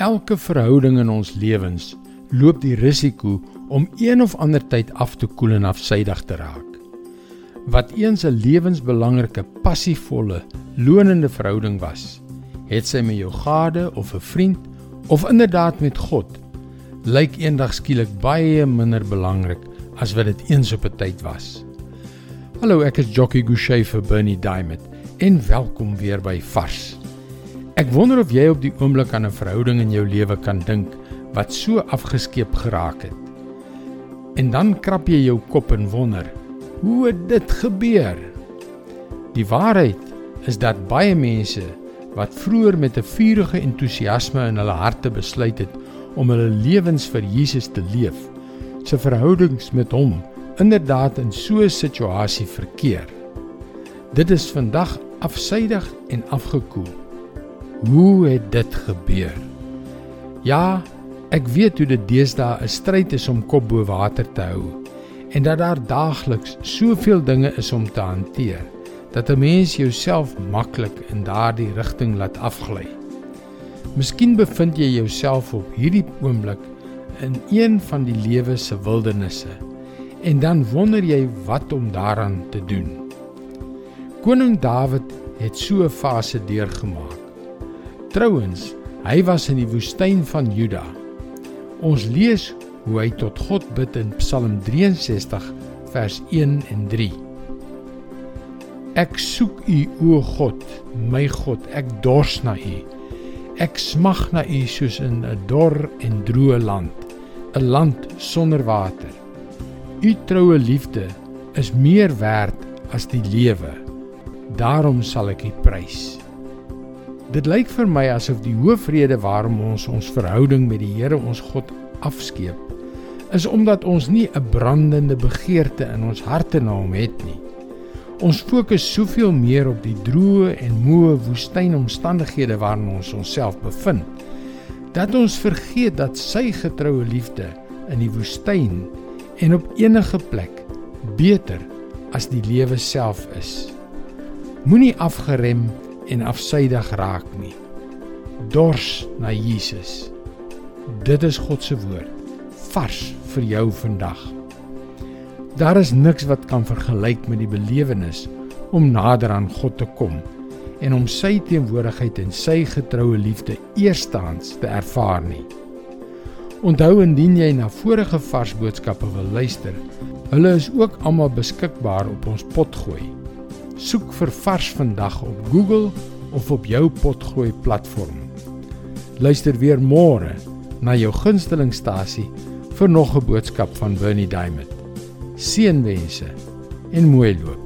Elke verhouding in ons lewens loop die risiko om een of ander tyd af te koel en afsydig te raak. Wat eens 'n lewensbelangrike, passievolle, lonende verhouding was, het sy met jou gade of 'n vriend of inderdaad met God, lyk eendag skielik baie minder belangrik as wat dit eens op 'n tyd was. Hallo, ek is Jockey Gouchee vir Bernie Diamond en welkom weer by Vars. Ek wonder of jy op die oomblik aan 'n verhouding in jou lewe kan dink wat so afgeskeep geraak het. En dan krap jy jou kop en wonder, hoe het dit gebeur? Die waarheid is dat baie mense wat vroeër met 'n vurige entoesiasme in hulle harte besluit het om hulle lewens vir Jesus te leef, se verhoudings met hom inderdaad in so 'n situasie verkeer. Dit is vandag afsydig en afgekoel. Hoe het dit gebeur? Ja, ek weet hoe dit deesdae 'n stryd is om kop bo water te hou en dat daar daagliks soveel dinge is om te hanteer dat 'n mens jouself maklik in daardie rigting laat afgly. Miskien bevind jy jouself op hierdie oomblik in een van die lewe se wildernisse en dan wonder jy wat om daaraan te doen. Koning Dawid het so 'n fase deurgemaak. Trouwens, hy was in die woestyn van Juda. Ons lees hoe hy tot God bid in Psalm 63 vers 1 en 3. Ek soek U o God, my God, ek dors na U. Ek smag na U soos in 'n dor en droë land, 'n land sonder water. U troue liefde is meer werd as die lewe. Daarom sal ek U prys. Dit lyk vir my asof die hoofrede waarom ons ons verhouding met die Here ons God afskeep, is omdat ons nie 'n brandende begeerte in ons harte na hom het nie. Ons fokus soveel meer op die droë en moe woestynomstandighede waarin ons onsself bevind, dat ons vergeet dat sy getroue liefde in die woestyn en op enige plek beter as die lewe self is. Moenie afgerem en afsydig raak nie. Dors na Jesus. Dit is God se woord vars vir jou vandag. Daar is niks wat kan vergelyk met die belewenis om nader aan God te kom en om sy teenwoordigheid en sy getroue liefde eerstehands te ervaar nie. Onthou indien jy na vorige vars boodskappe wil luister, hulle is ook almal beskikbaar op ons potgooi soek vir vars vandag op Google of op jou potgooi platform. Luister weer môre na jou gunstelingstasie vir nog 'n boodskap van Bernie Diamond. Seënwense en mooi loop.